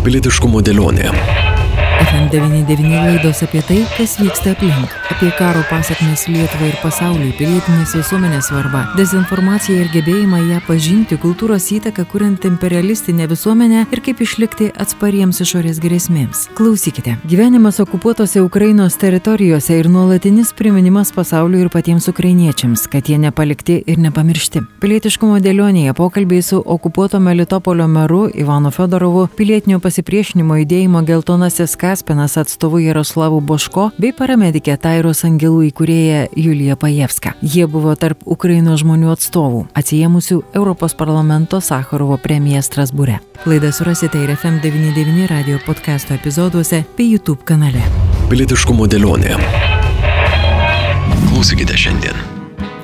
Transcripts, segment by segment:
Pilietiškumo dėlionė. FM99 laidos apie tai, kas vyksta aplink, apie karo pasiekmes Lietuvai ir pasauliui, pilietinės visuomenės svarbą, dezinformaciją ir gebėjimą ją pažinti, kultūros įtaką, kuriant imperialistinę visuomenę ir kaip išlikti atspariems išorės grėsmėms. Klausykite. Gyvenimas okupuotose Ukrainos teritorijose ir nuolatinis priminimas pasauliui ir patiems ukrainiečiams, kad jie nepalikti ir nepamiršti. Pilietiškumo dėlionėje pokalbiai su okupuoto Melitopolio meru Ivanu Fedorovu, pilietinio pasipriešinimo judėjimo geltonasis ką Kaspinas atstovu Jaroslavu Boško bei paramedikė Tairos Angelų įkūrėja Julija Pajevska. Jie buvo tarp Ukrainos žmonių atstovų, atsijėmusių Europos parlamento Sakharovo premiją Strasbūre. Laidą surasite ir FM99 radio podcast'o epizoduose bei YouTube kanale. Pilietiškumo dėlionė. Klausykite šiandien.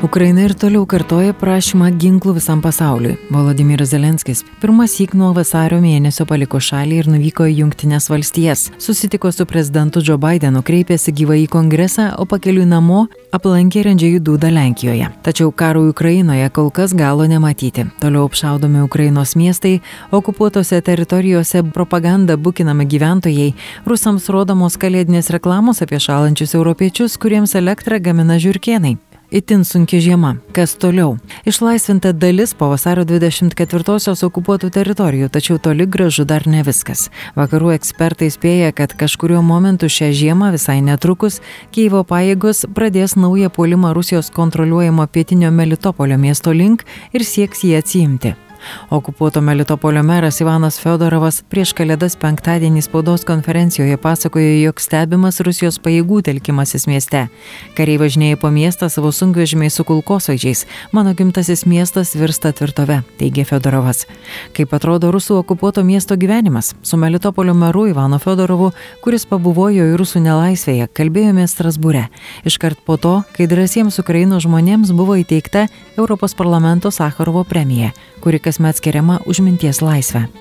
Ukraina ir toliau kartoja prašymą ginklų visam pasauliui. Volodymyras Zelenskis pirmas įk nuo vasario mėnesio paliko šalį ir nuvyko į Junktinės valstijas. Susitiko su prezidentu Joe Bidenu, kreipėsi gyvai į kongresą, o pakeliui namo aplankė Rendžiajų Dūdą Lenkijoje. Tačiau karui Ukrainoje kol kas galo nematyti. Toliau apšaudomi Ukrainos miestai, okupuotose teritorijose propaganda bukinami gyventojai, rusams rodomos kalėdinės reklamos apie šalančius europiečius, kuriems elektrą gamina žiūrkienai. Itin sunki žiema. Kas toliau? Išlaisvinta dalis po vasario 24-osios okupuotų teritorijų, tačiau toli gražu dar ne viskas. Vakarų ekspertai spėja, kad kažkurio momentu šią žiemą visai netrukus Kyivo pajėgos pradės naują puolimą Rusijos kontroliuojamo pietinio Melitopolio miesto link ir sieks jį atsiimti. Okupuoto Melitopolio meras Ivanas Fedorovas prieš kalėdas penktadienį spaudos konferencijoje pasakojo, jog stebimas Rusijos pajėgų telkimasis mieste. Kariai važinėja po miestą savo sunkvežimiai su kulkosvaidžiais. Mano gimtasis miestas virsta tvirtove, teigė Fedorovas. Kaip atrodo rusų okupuoto miesto gyvenimas? Su Melitopolio meru Ivanu Fedorovu, kuris pabuvojo į rusų nelaisvėje, kalbėjome Strasbūre. Iškart po to, kai drąsiems Ukrainos žmonėms buvo įteikta Europos parlamento Sakharovo premija, kuri kasmet skiriama už minties laisvę.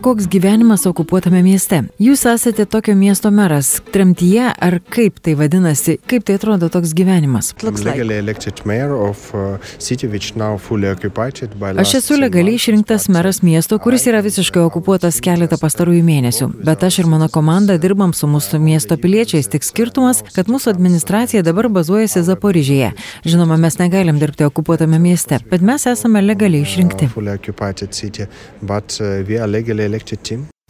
Koks gyvenimas okupuotame mieste? Jūs esate tokio miesto meras, tremtyje ar kaip tai vadinasi, kaip tai atrodo toks gyvenimas? Aš esu legaliai išrinktas meras miesto, kuris yra visiškai okupuotas keletą pastarųjų mėnesių, bet aš ir mano komanda dirbam su mūsų miesto piliečiais, tik skirtumas, kad mūsų administracija dabar bazuojasi Zaporižėje. Žinoma, mes negalim dirbti okupuotame mieste, bet mes esame legaliai išrinkti.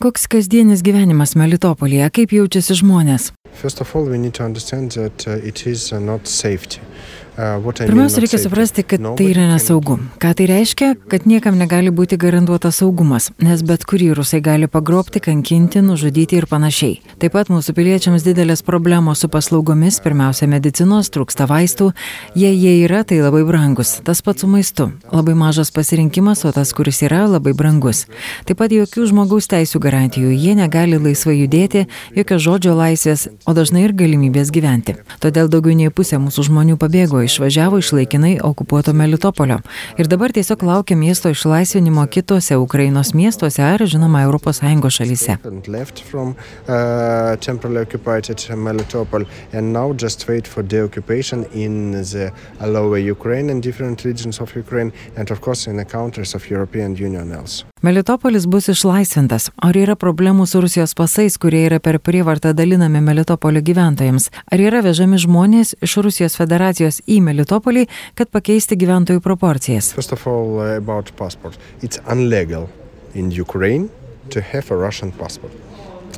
Koks kasdienis gyvenimas Melitopolyje, kaip jaučiasi žmonės? First of all, we need to understand that uh, it is uh, not safety. Pirmiausia, reikia suprasti, kad tai yra nesaugu. Ką tai reiškia? Kad niekam negali būti garantuotas saugumas, nes bet kurį rusai gali pagrobti, kankinti, nužudyti ir panašiai. Taip pat mūsų piliečiams didelės problemos su paslaugomis, pirmiausia, medicinos, trūksta vaistų, jei jie yra, tai labai brangus. Tas pats su maistu. Labai mažas pasirinkimas, o tas, kuris yra, labai brangus. Taip pat jokių žmogaus teisų garantijų, jie negali laisvai judėti, jokios žodžio laisvės, o dažnai ir galimybės gyventi. Todėl daugiau nei pusė mūsų žmonių pabėgo išvažiavo iš laikinai okupuoto Melitopolio ir dabar tiesiog laukia miesto išlaisvinimo kitose Ukrainos miestuose ar, žinoma, ES šalyse. Melitopolis bus išlaisvintas. Ar yra problemų su Rusijos pasais, kurie yra per prievartą dalinami Melitopolio gyventojams? Ar yra vežami žmonės iš Rusijos federacijos į Melitopolį, kad pakeisti gyventojų proporcijas? All, unlegal in Ukraine to have a Russian passport.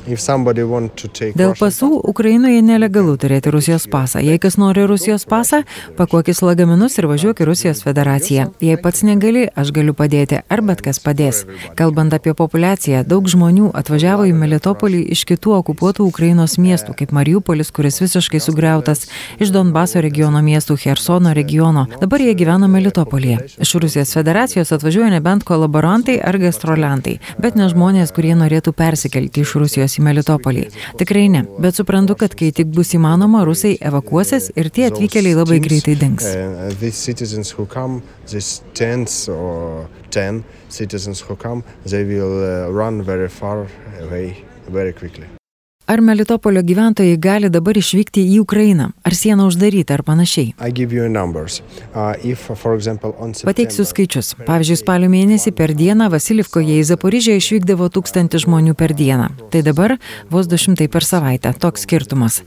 Dėl pasų Ukrainoje nelegalu turėti Rusijos pasą. Jei kas nori Rusijos pasą, pakuokis lagaminus ir važiuok į Rusijos federaciją. Jei pats negali, aš galiu padėti, ar bet kas padės. Kalbant apie populaciją, daug žmonių atvažiavo į Melitopolį iš kitų okupuotų Ukrainos miestų, kaip Mariupolis, kuris visiškai sugriautas, iš Donbaso regiono miestų, Hersono regiono. Dabar jie gyvena Melitopolyje. Iš Rusijos federacijos atvažiuoja nebent kolaborantai ar gastroliantai, bet ne žmonės, kurie norėtų persikelti iš Rusijos į Melitopolį. Tikrai ne, bet suprantu, kad kai tik bus įmanoma, rusai evakuosis ir tie atvykėliai labai greitai dings. citizens who come, they will uh, run very far away very quickly. Ar Melitopolio gyventojai gali dabar išvykti į Ukrainą? Ar siena uždaryta ar panašiai? Uh, Pateiksiu skaičius. Pavyzdžiui, spalio mėnesį per dieną Vasilivkoje į Zaporižę išvykdavo tūkstantį žmonių per dieną. Tai dabar vos 200 per savaitę. Toks skirtumas.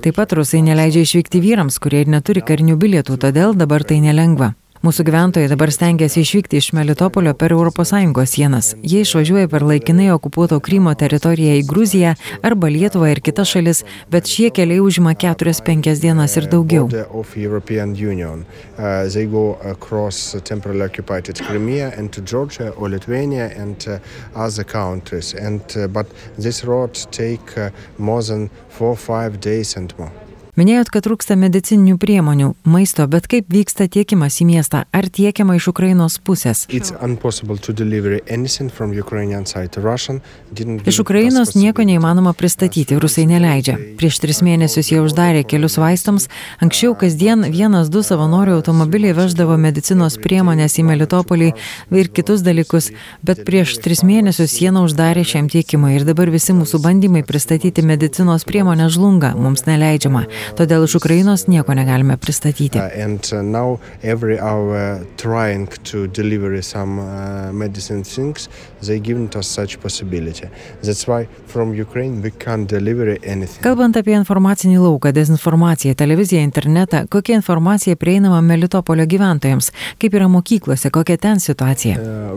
Taip pat rusai neleidžia išvykti vyrams, kurie ir neturi karinių bilietų, todėl dabar tai nelengva. Mūsų gyventojai dabar stengiasi išvykti iš Melitopolio per ES sienas. Jie išvažiuoja per laikinai okupuoto Krymo teritoriją į Gruziją arba Lietuvą ir kitas šalis, bet šie keliai užima 4-5 dienas ir daugiau. Uh, uh, uh, but this road take more than 4-5 days and more. Minėjot, kad trūksta medicininių priemonių, maisto, bet kaip vyksta tiekimas į miestą? Ar tiekiama iš Ukrainos pusės? Iš Ukrainos nieko neįmanoma pristatyti, rusai neleidžia. Prieš tris mėnesius jie uždarė kelius vaistams, anksčiau kasdien vienas, du savanorių automobiliai veždavo medicinos priemonės į Melitopolį ir kitus dalykus, bet prieš tris mėnesius sieną uždarė šiam tiekimui ir dabar visi mūsų bandymai pristatyti medicinos priemonę žlunga, mums neleidžiama. Todėl iš Ukrainos nieko negalime pristatyti. Uh, and uh, now every hour trying to deliver some uh, medicine things, they given us such possibility. That's why from Ukraine we can't deliver anything. Kalbant apie informacinį lauką, dezinformaciją, televiziją, internetą, kokia informacija prieinama Melitopolio gyventojams, kaip yra mokyklose, kokia ten situacija? Uh,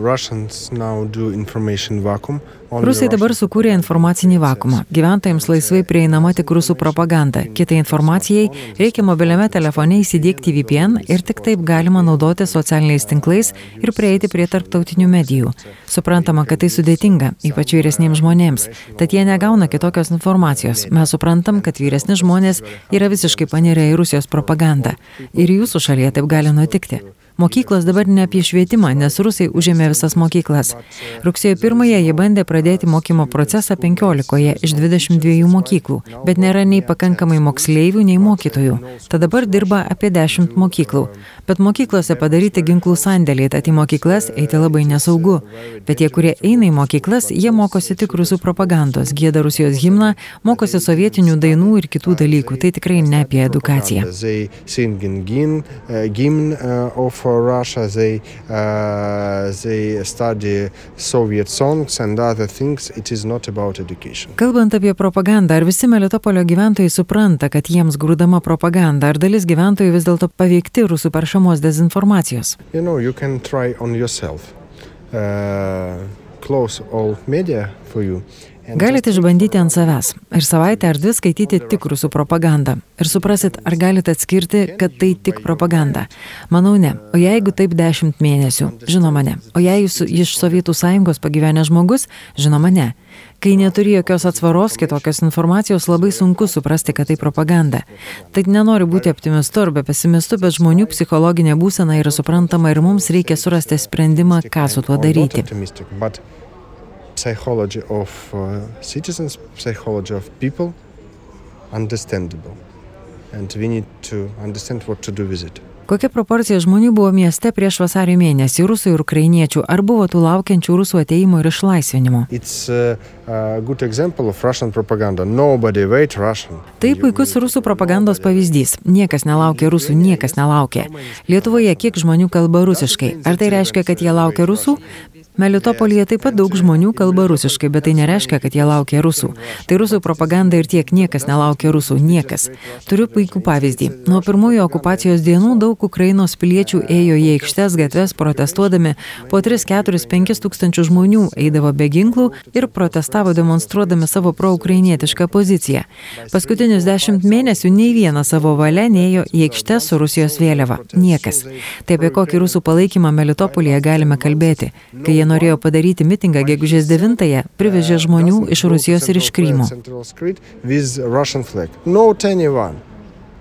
Rusai dabar sukūrė informacinį vakumą. Gyventojams laisvai prieinama tik rusų propaganda. Kitai informacijai reikia mobiliame telefone įsidėkti VPN ir tik taip galima naudoti socialiniais tinklais ir prieiti prie tarptautinių medijų. Suprantama, kad tai sudėtinga, ypač vyresniems žmonėms, tad jie negauna kitokios informacijos. Mes suprantam, kad vyresni žmonės yra visiškai panirę į Rusijos propagandą. Ir jūsų šalyje taip gali nutikti. Mokyklos dabar ne apie švietimą, nes rusai užėmė visas mokyklas. Rugsėjo 1-ąją jie bandė pradėti mokymo procesą 15 iš 22 mokyklų, bet nėra nei pakankamai moksleivių, nei mokytojų. Tad dabar dirba apie 10 mokyklų. Bet mokyklose padaryti ginklų sandėliai, tad į mokyklas eiti labai nesaugu. Bet tie, kurie eina į mokyklas, jie mokosi tik rusų propagandos, gėda Rusijos himną, mokosi sovietinių dainų ir kitų dalykų. Tai tikrai ne apie edukaciją. For Russia. They uh, they study Soviet songs and other things. It is not about education. Kalbant apie propagandą, ar visi Melitopolio gyventojai supranta, kad jiems grūdama propaganda, ar dalis gyventojų vis dėlto paveikti rusų peršamos dezinformacijos? You know, you can try on yourself. Uh, close all media for you. Galite išbandyti ant savęs ir savaitę ar dvi skaityti tik rusų propagandą. Ir suprasit, ar galite atskirti, kad tai tik propaganda. Manau ne. O jeigu taip dešimt mėnesių, žinoma ne. O jei jūs iš Sovietų sąjungos pagyvenę žmogus, žinoma ne. Kai neturi jokios atsvaros, kitokios informacijos, labai sunku suprasti, kad tai propaganda. Tad nenoriu būti optimistu arba pesimistu, bet žmonių psichologinė būsena yra suprantama ir mums reikia surasti sprendimą, ką su tuo daryti. Psychology of uh, citizens, psychology of people, understandable. And we need to understand what to do with it. Kokia proporcija žmonių buvo mieste prieš vasario mėnesį, rusų ir ukrainiečių, ar buvo tų laukiančių rusų ateimo ir išlaisvinimo? Tai puikus rusų propagandos pavyzdys. Niekas nelaukia rusų, niekas nelaukia. Lietuvoje kiek žmonių kalba rusiškai? Ar tai reiškia, kad jie laukia rusų? Melitopolyje taip pat daug žmonių kalba rusiškai, bet tai nereiškia, kad jie laukia rusų. Tai rusų propaganda ir tiek niekas nelaukia rusų, niekas. Turiu puikų pavyzdį. Nuo pirmųjų okupacijos dienų daug Ukrainos piliečių ėjo į aikštes gatves protestuodami, po 3, 4, 5 tūkstančių žmonių eidavo be ginklų ir protestavo demonstruodami savo proukrainietišką poziciją. Paskutinius dešimt mėnesių nei vienas savo valia neėjo į aikštes su Rusijos vėliava. Niekas. Tai apie kokį rusų palaikymą Melitopolyje galime kalbėti. Kai jie norėjo padaryti mitingą gegužės 9-ąją, privežė žmonių iš Rusijos ir iš Krymo.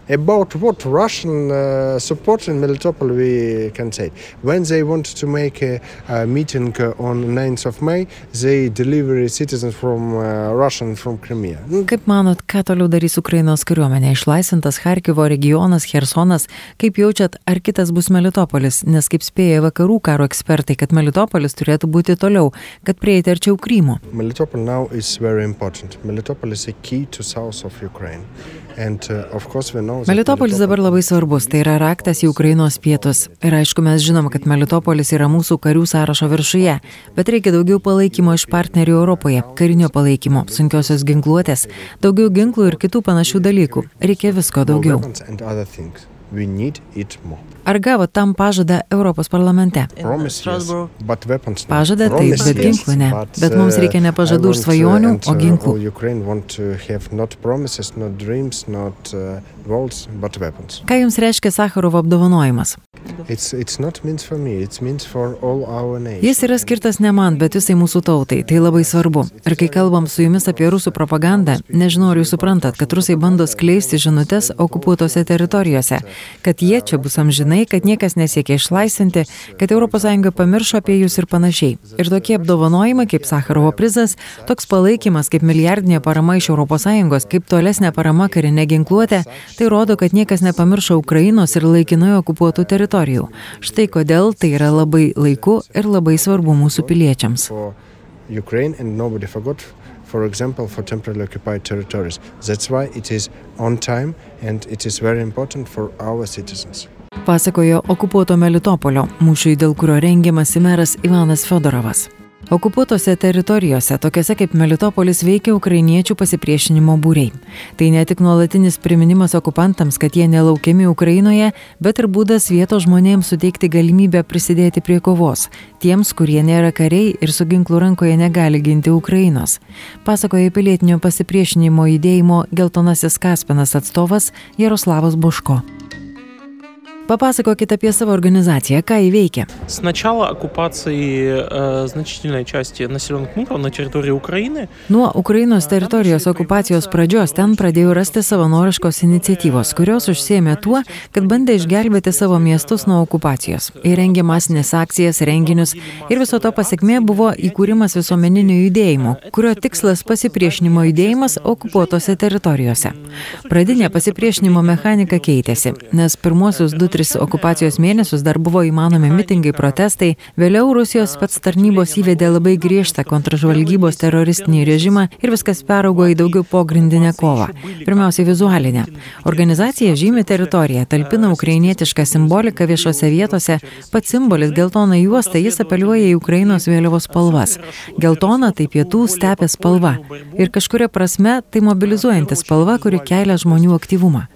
About what Russian uh, support in Melitopol we can say. When they want to make a, a meeting uh, on 9th of May, they deliver citizens from uh, Russian from Crimea. Kaip manot, ką toliau darys Ukrainos kariuomenė? Išlaisvintas Harkivo regionas, Hersonas, kaip jaučiat, ar kitas bus Melitopolis? Nes kaip spėja vakarų karo ekspertai, kad Melitopolis turėtų būti toliau, kad prieiti arčiau Krymo. Melitopol now is very important. Melitopol is a key to south of Ukraine. And, uh, of course, we know Melitopolis dabar labai svarbus, tai yra raktas į Ukrainos pietus. Ir aišku, mes žinom, kad Melitopolis yra mūsų karių sąrašo viršuje, bet reikia daugiau palaikymo iš partnerių Europoje, karinio palaikymo, sunkiosios ginkluotės, daugiau ginklų ir kitų panašių dalykų. Reikia visko daugiau. Ar gavo tam pažadą Europos parlamente? Pažadą taip, bet ginklų ne. Bet mums uh, reikia ne pažadų ir uh, svajonių, o uh, ginklų. Ką jums reiškia Sakarovo apdovanojimas? It's it's not meant for me. It's meant for all our nation. Jis yra skirtas ne man, bet visai mūsų tautai. Tai labai svarbu. Ir kai kalbam su jumis apie rusų propagandą, nežinau, ar jūs suprantat, kad rusai bando skleisti žinutės okupuotose teritorijose, kad jie čia bus amžinai, kad niekas nesiekia išlaisvinti, kad ES pamiršo apie jūs ir panašiai. Ir tokie apdovanojimai kaip Sakarovo prizas, toks palaikymas kaip milijardinė parama iš ES, kaip tolesnė parama karinė ginkluotė, tai rodo, kad niekas nepamiršo Ukrainos ir laikinai okupuotų teritorijų. Štai kodėl tai yra labai laiku ir labai svarbu mūsų piliečiams. Ukraine and nobody forgot. For example, for temporarily occupied territories. That's why it is on time and it is very important for our citizens. pasakojo okupuoto Melitopolio, mūšiui dėl kurio rengiamasi meras Ivanas Fedorovas. Okupuotose teritorijose, tokiose kaip Melitopolis, veikia ukrainiečių pasipriešinimo būriai. Tai ne tik nuolatinis priminimas okupantams, kad jie nelaukiami Ukrainoje, bet ir būdas vietos žmonėms suteikti galimybę prisidėti prie kovos, tiems, kurie nėra kariai ir su ginklu rankoje negali ginti Ukrainos. Pasakoja pilietinio pasipriešinimo judėjimo Geltonasis Kaspinas atstovas Jaroslavas Buško. Papasakokit apie savo organizaciją, ką įveikia. С начала оккупации э, значительной части населенных пунктов на территории Украины Nuo Ukrainos teritorijos okupacijos pradžios ten pradėjo rasti savanoriškos iniciatyvos, kurios užsėmė tuo, kad bandė išgelbėti savo miestus nuo okupacijos. Įrengė masinės akcijas, renginius ir viso to pasiekmė buvo įkūrimas visuomeninio judėjimo, kurio tikslas pasipriešinimo judėjimas okupuotose teritorijose. Pradinė pasipriešinimo mechanika keitėsi, nes pirmuosius 2-3 okupacijos mėnesius dar buvo įmanomi mitingai, protestai, vėliau Rusijos spets tarnybos įvedė labai griežtą kontražvalgybos teroristinį režimą ir viskas peraugo į daugiau pogrindinę kovą. Pirmiausiai vizualinę. Organizacija žymi teritoriją, talpina ukrainietišką simboliką viešose vietose, pats simbolis geltona juosta, jis apeliuoja į Ukrainos vėliavos spalvas. Geltona tai pietų stepės spalva. Ir kažkuria prasme tai mobilizuojanti spalva, kuri kelia žmonių aktyvumą.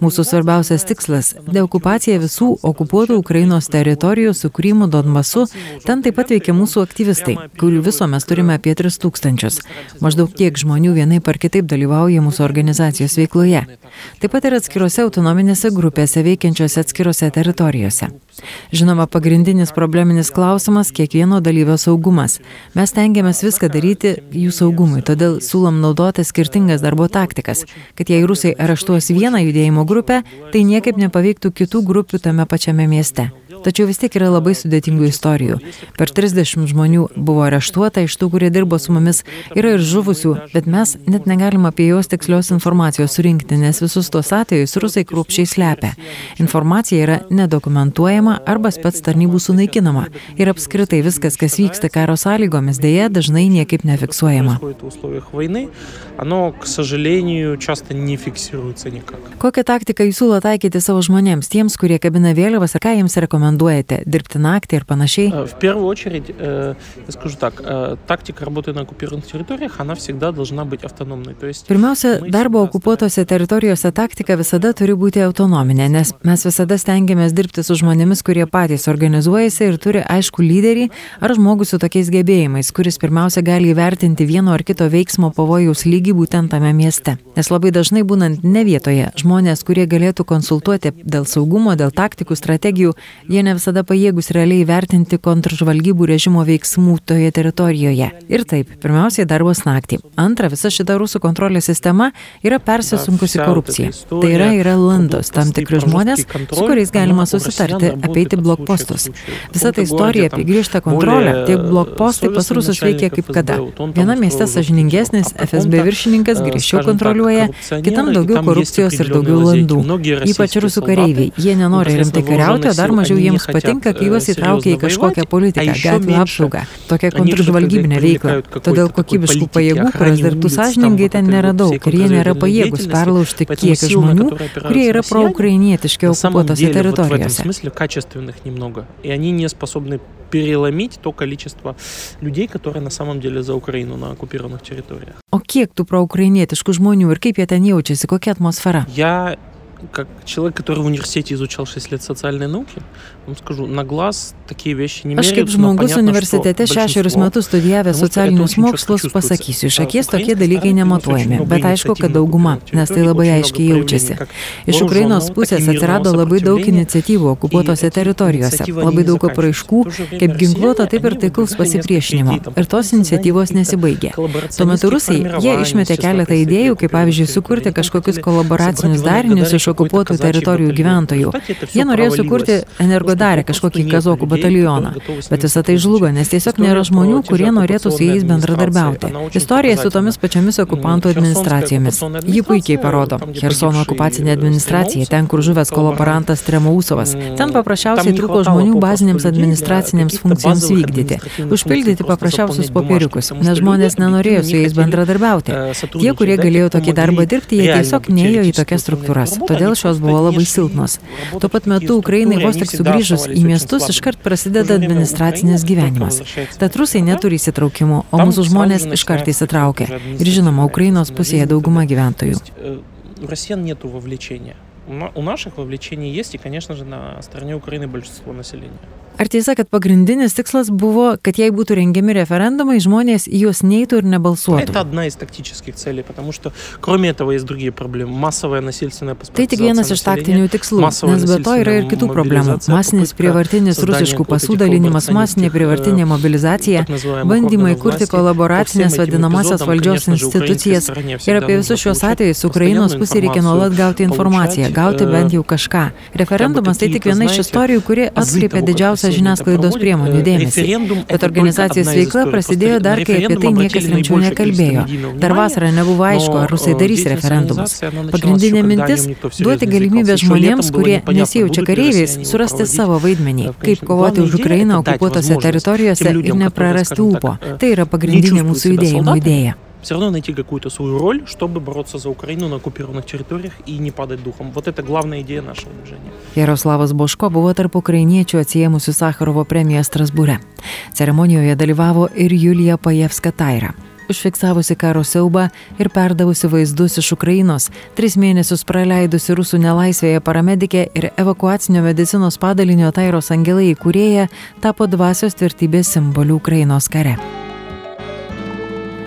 Mūsų svarbiausias tikslas - deokupacija visų okupuotų Ukrainos teritorijų su Krymu Donbasu. Ten taip pat veikia mūsų aktyvistai, kurių viso mes turime apie 3000. Maždaug tiek žmonių vienai par kitaip dalyvauja mūsų organizacijos veikloje. Taip pat ir atskirose autonominėse grupėse veikiančiose atskirose teritorijose. Žinoma, pagrindinis probleminis klausimas - kiekvieno dalyvio saugumas. Mes tengiamės viską daryti jų saugumui, todėl siūlom naudoti skirtingas darbo taktikas, kad jei rusai areštuos vieną judėjimo grupę, tai niekaip nepaveiktų kitų grupių tame pačiame mieste. Tačiau vis tiek yra labai sudėtingų istorijų. Per 30 žmonių buvo areštuota, iš tų, kurie dirbo su mumis, yra ir žuvusių, bet mes net negalime apie juos tikslios informacijos surinkti, nes visus tuos atvejus rusai krūpščiai slepia. Informacija yra nedokumentuojama arba spets tarnybų sunaikinama. Ir apskritai viskas, kas vyksta karo sąlygomis, dėja dažnai niekaip nefiksuojama. Kokią taktiką jūs siūlo taikyti savo žmonėms, tiems, kurie kabina vėliavas ir ką jiems rekomenduoja? rekomenduojate - dirbti naktį ir panašiai? Э, В первую очередь, э, я скажу так, э, тактика работы на оккупированных территориях, она всегда должна быть автономной. То есть Pirmiausia, darbo okupuotose teritorijose taktika visada turi būti autonominė, nes mes visada stengiamės dirbti su žmonėmis, kurie patys organizuojasi ir turi aišku lyderį ar žmogų su tokiais gebėjimais, kuris pirmiausia gali įvertinti vieno ar kito veiksmo pavojaus lygį būtent tame mieste. Nes labai dažnai būnant ne vietoje, žmonės, kurie galėtų konsultuoti dėl saugumo, dėl taktikų, strategijų, jie jie ne visada pajėgus realiai vertinti kontržvalgybų režimo veiksmų toje teritorijoje. Ir taip, pirmiausiai darbos naktį. Antra, visa šita rusų kontrolės sistema yra persisunkusi korupcija. Tai yra, yra landos, tam tikri žmonės, su kuriais galima susitarti, apeiti blokpostus. Visa ta istorija apie griežtą kontrolę, tie blokpostai pas rusus veikia kaip kada. Viena mieste sažiningesnis FSB viršininkas griežčiau kontroliuoja, kitam daugiau korupcijos ir daugiau landų. Ypač rusų kareiviai. Jie nenori rimtai kariauti, o dar mažiau jiems patinka, kai juos įtraukia į kažkokią politiką, gatvių apsaugą, tokią kontržvalgybinę veiklą. Todėl kokybiškų pajėgų, kurios dirbtų sąžiningai, ten nėra daug ir jie nėra pajėgus perlaužti kiekį žmonių, kurie yra proukrainietiški okupuotose teritorijose. И они не способны переломить то количество людей, которые на самом деле за Украину на оккупированных территориях. O kiek tų proukrainietiškų žmonių ir kaip jie ten jaučiasi, kokia atmosfera? Я как человек, который в университете изучал 6 лет социальные науки, вам скажу, на глаз такие вещи не Aš kaip žmogus universitete šešerius metus studijavęs socialinius mokslus pasakysiu, iš akies tokie dalykai nematuojami, bet aišku, kad dauguma, nes tai labai aiškiai jaučiasi. Iš Ukrainos pusės atsirado labai daug iniciatyvų okupuotose teritorijose, labai daug apraiškų, kaip ginkluoto, taip ir taikaus pasipriešinimo. Ir tos iniciatyvos nesibaigė. Tuo metu rusai, jie išmetė keletą idėjų, kaip pavyzdžiui, sukurti kažkokius kolaboracinius darinius iš okupuotų teritorijų gyventojų. Jie norėjo sukurti energodarę, kažkokį kazokų batalioną. Bet visą tai žlugo, nes tiesiog nėra žmonių, kurie norėtų su jais bendradarbiauti. Istorija su tomis pačiomis okupantų administracijomis. Ji puikiai parodo. Hersono okupacinė administracija, ten, kur žuvęs kolaborantas Tremausovas. Ten paprasčiausiai trūko žmonių bazinėms administracinėms funkcijoms vykdyti. Užpildyti paprasčiausius popieriukus, nes žmonės nenorėjo su jais bendradarbiauti. Tie, kurie galėjo tokį darbą dirbti, jie tiesiog neėjo į tokias struktūras. Todėl šios buvo labai silpnos. Tuo pat metu Ukrainai vos tik sugrįžus į miestus iškart prasideda administracinis gyvenimas. Tad rusai neturi įsitraukimų, o mūsų žmonės iškart įsitraukia. Ir žinoma, Ukrainos pusėje dauguma gyventojų. Россиян нету вовлечения. У наших вовлечение есть, и, конечно же, на стороне Украины большинство населения. Ar tiesa, kad pagrindinis tikslas buvo, kad jei būtų rengiami referendumai, žmonės į juos neitų ir nebalsuotų? Это одна из тактических целей, потому что кроме этого есть другие проблемы. Массовая насильственная Tai tik vienas iš taktinių tikslų, nes be to yra ir kitų problemų. Masinis prievartinis rusiškų pasų dalinimas, masinė prievartinė mobilizacija, bandymai kurti kolaboracinės vadinamasias valdžios institucijas. Ir apie visus šios atvejus Ukrainos pusė reikia nuolat gauti informaciją, gauti bent jau kažką. Referendumas tai tik viena iš istorijų, kuri atkreipia didžiausią visą žiniasklaidos priemonių dėmesį. Bet organizacijos veikla prasidėjo dar, kai apie tai niekas rimčiau nekalbėjo. Dar vasarą nebuvo aišku, ar rusai darys referendumus. Pagrindinė mintis - duoti galimybę žmonėms, kurie nesijaučia kareiviais, surasti savo vaidmenį, kaip kovoti už Ukrainą okupuotose teritorijose ir neprarasti ūpo. Tai yra pagrindinė mūsų judėjimo idėja все равно найти какую-то свою роль, чтобы бороться за Украину на оккупированных территориях и не падать духом. Вот это главная идея нашего движения. Jaroslavas Boško buvo tarp ukrainiečių atsiemusių Sakarovo premiją Strasbūre. Ceremonijoje dalyvavo ir Julija Pajevska Taira. Užfiksavusi karo siaubą ir perdavusi vaizdus iš Ukrainos, tris mėnesius praleidusi rusų nelaisvėje paramedikė ir evakuacinio medicinos padalinio Tairos angelai įkūrėja, tapo dvasios tvirtybės simboliu Ukrainos kare.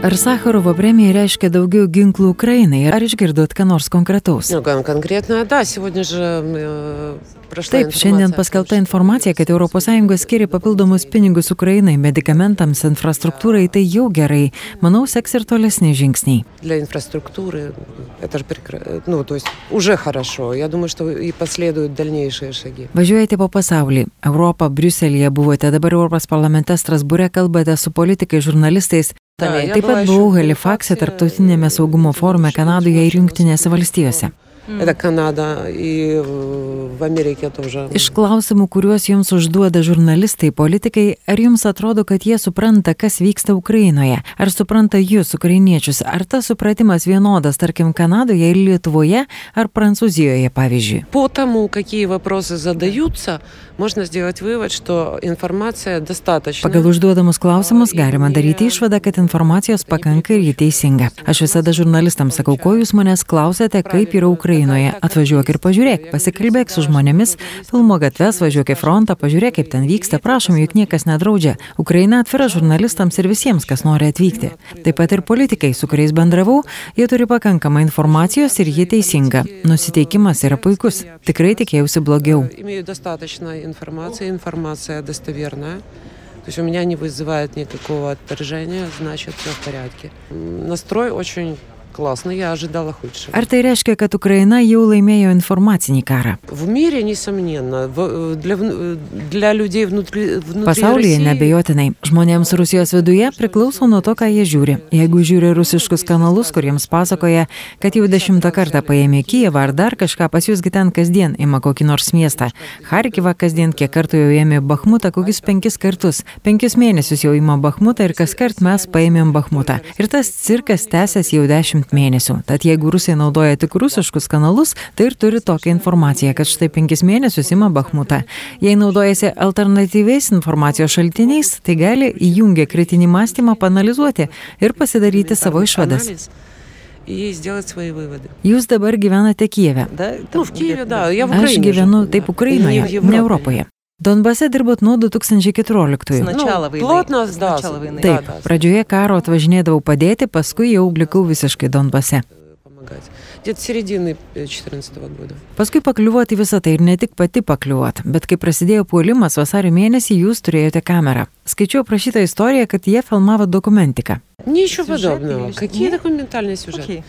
Ar Sakharovo premija reiškia daugiau ginklų Ukrainai? Ar išgirdot ką nors konkretaus? Ну, кон- конкретно, да, сегодня же э, прошла Taip, šiandien paskelbta informacija, kad ES skiria papildomus pinigus Ukrainai, medikamentams, infrastruktūrai, tai jau gerai. Manau, seks ir tolesni žingsniai. Для инфраструктуры это же прекрасно, ну, то есть уже хорошо. Я думаю, что и последуют дальнейшие шаги. Važiuojate po pasaulį. Europą, Briuselėje buvote, dabar Europos parlamente Strasbūre kalbate su politikai, žurnalistais. Taip pat buvau Halifaxe tarptautinėme saugumo forume Kanadoje ir Junktinėse valstijose. Это Канада и э, в Америке тоже. Iš klausimų, kuriuos jums užduoda žurnalistai, politikai, ar jums atrodo, kad jie supranta, kas vyksta Ukrainoje? Ar supranta jūs, ukrainiečius? Ar tas supratimas vienodas, tarkim, Kanadoje ir Lietuvoje, ar Prancūzijoje, pavyzdžiui? По тому, какие вопросы задаются, можно сделать вывод, что информация достаточно. Pagal užduodamus klausimus galima daryti išvadą, kad informacijos pakanka ir ji teisinga. Aš visada žurnalistams sakau, ko jūs manęs klausėte, kaip yra Ukrainoje. Ukrainoje, atvažiuok ir pažiūrėk, pasikalbėk su žmonėmis, filmo gatves, važiuok į frontą, pažiūrėk, kaip ten vyksta, prašom, juk niekas nedraudžia. Ukraina atvira žurnalistams ir visiems, kas nori atvykti. Taip pat ir politikai, su kuriais bendravau, jie turi pakankamai informacijos ir ji teisinga. Nusiteikimas yra puikus. Tikrai tikėjausi blogiau. Имею достаточно информации, информация достоверная. То есть у меня не вызывает никакого отторжения, значит все в порядке. М, Настрой очень классный, я ожидала худшего. Ar tai reiškia, kad Ukraina jau laimėjo informacinį karą? В мире, несомненно, в- для, вну- для людей внутри, внутри Pasaulyje России nebejotinai. Žmonėms Rusijos viduje priklauso nuo to, ką jie žiūri. Jeigu žiūri rusiškus kanalus, kuriems pasakoja, kad jau dešimtą kartą paėmė Kijevą ar dar kažką, pas jūsgi ten kasdien ima kokį nors miestą. Harkivą kasdien kiek kartų jau ėmė Bahmutą, kokius penkis kartus. Penkis mėnesius jau ima Bahmutą ir kas kart mes paėmėm Bahmutą. Ir tas cirkas tęsiasi jau dešimt 10 mėnesių. Tad jeigu rusai naudoja tik rusiškus kanalus, tai ir turi tokią informaciją, kad štai 5 mėnesius ima Bahmutą. Jei naudojasi alternatyviais informacijos šaltiniais, tai gali įjungę kritinį mąstymą panalizuoti ir pasidaryti savo išvadas. Jūs dabar gyvenate Kijeve. Aš gyvenu taip Ukrainoje, ne Europoje. Donbase dirbot nuo 2014. Начало Ну, войны. плотно, С да, начала войны. да. Taip, pradžioje karo atvažinėdavau padėti, paskui jau likau visiškai Donbase. помогать. Где-то середины 2014 года. Paskui pakliuvot į visą tai ir ne tik pati pakliuvot, bet kai prasidėjo puolimas vasario mėnesį, jūs turėjote kamerą. Skaičiau prašytą istoriją, kad jie filmavo dokumentiką. Ничего Сюжет подобного. или что? Какие Нет? документальные сюжеты? Окей.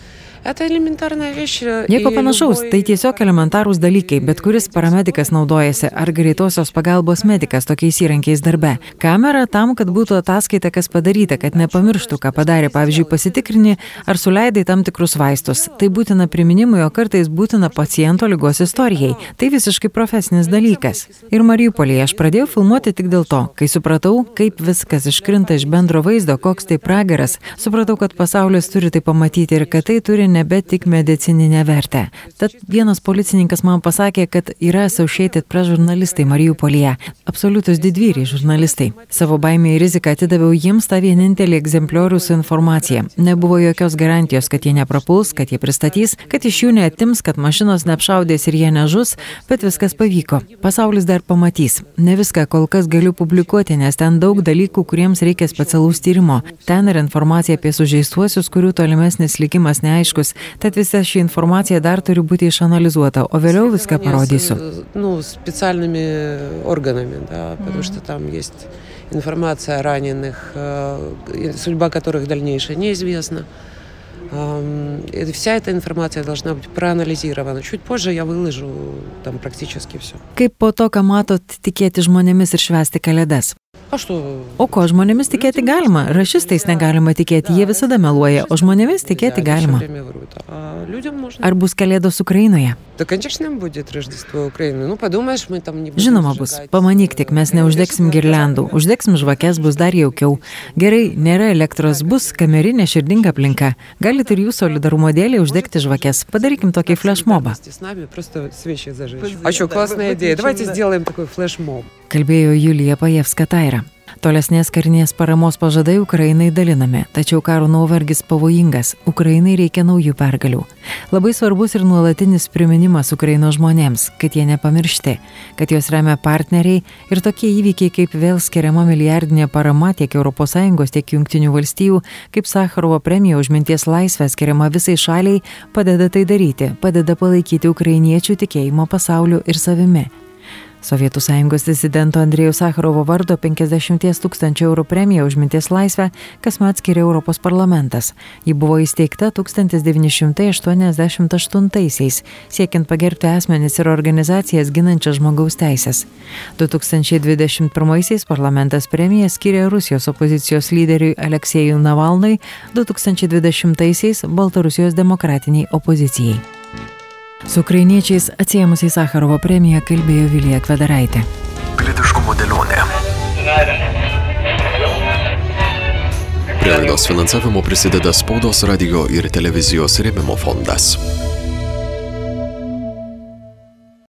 Nieko panašaus, tai tiesiog elementarūs dalykai, bet kuris paramedikas naudojasi ar greitosios pagalbos medikas tokiais įrankiais darbe. Kamera tam, kad būtų ataskaita, kas padaryta, kad nepamirštų, ką padarė, pavyzdžiui, pasitikrini ar suleidai tam tikrus vaistus. Tai būtina priminimui, o kartais būtina paciento lygos istorijai. Tai visiškai profesinis dalykas. Ir Mariupolėje aš pradėjau filmuoti tik dėl to, kai supratau, kaip viskas iškrinta iš bendro vaizdo, koks tai pragaras, supratau, kad pasaulis turi tai pamatyti ir kad tai turi nebe tik medicininę vertę. Tad vienas policininkas man pasakė, kad yra Associated Press žurnalistai Mariupolėje, absoliutus didvyriai žurnalistai. Savo baimę ir riziką atidaviau jiems tą vienintelį egzempliorių su informacija. Nebuvo jokios garantijos, kad jie neprapuls, kad jie pristatys, kad iš jų neatims, kad mašinos neapšaudės ir jie nežus, bet viskas pavyko. Pasaulis dar pamatys. Ne viską kol kas galiu publikuoti, nes ten daug dalykų, kuriems reikia specialaus tyrimo. Ten yra informacija apie sužeistuosius, kurių tolimesnis likimas neaiškus. Tad visa ši informacija dar turi būti išanalizuota, o vėliau viską Исследования parodysiu. с, Ну, специальными органами, да, потому что там есть информация о раненых, э, и судьба которых дальнейшая неизвестна. Ам, и Вся эта информация должна быть проанализирована. Чуть позже я выложу там практически все. Kaip po to, ką matot, tikėti žmonėmis ir švęsti kalėdas. А что? O ko žmonėmis tikėti galima? Rašistais negalima tikėti, jie visada meluoja, o žmonėmis tikėti Нельзя, они всё galima. время врут. А людям можно. Ar bus kalėdos Ukrainoje? Да, конечно, будет Рождество Украины. Ну, подумаешь, мы там не будем Žinoma bus. зажигать, Pamanyk э, tik, mes neuždegsim girliandų, uždegsim žvakes, bus dar jaukiau. Gerai, nėra elektros, bus kamerinė širdinga aplinka. Galite ir jūs solidarumo dėlį uždegti žvakes. Padarykim tokį flashmobą. Вместе с нами просто свечи зажечь. Пусть А что, да, классная вы- идея. выключим, Давайте да. сделаем такой флешмоб. Kalbėjo Julija Pajevska Taira. Tolesnės karinės paramos pažadai Ukrainai dalinami, tačiau karo nuovargis pavojingas. Ukrainai reikia naujų pergalių. Labai svarbus ir nuolatinis priminimas Ukrainos žmonėms, kad jie nepamiršti, kad juos remia partneriai ir tokie įvykiai kaip vėl skiriama milijardinė parama tiek ES, tiek valstijų, kaip Sakharovo premija už minties laisvę skiriama visai šaliai, padeda tai daryti, padeda palaikyti ukrainiečių tikėjimo pasauliu ir savimi. Sovietų sąjungos disidento Andrėjų Sakharovo vardo 50 tūkstančių eurų premiją už minties laisvę kasmet skiria Europos parlamentas. Ji buvo įsteigta 1988-aisiais, siekiant pagerbti asmenis ir organizacijas ginančias žmogaus teisės. 2021-aisiais parlamentas premiją skiria Rusijos opozicijos lyderiui Aleksėjui Navalnui, 2020-aisiais Baltarusijos demokratiniai opozicijai. Su ukrainiečiais atsiemusiai Sakarovo premiją kalbėjo Vilija Kvedaraitė. Pilietiškumo dėlionė. Prie laidos finansavimo prisideda spaudos radio ir televizijos rėmimo fondas.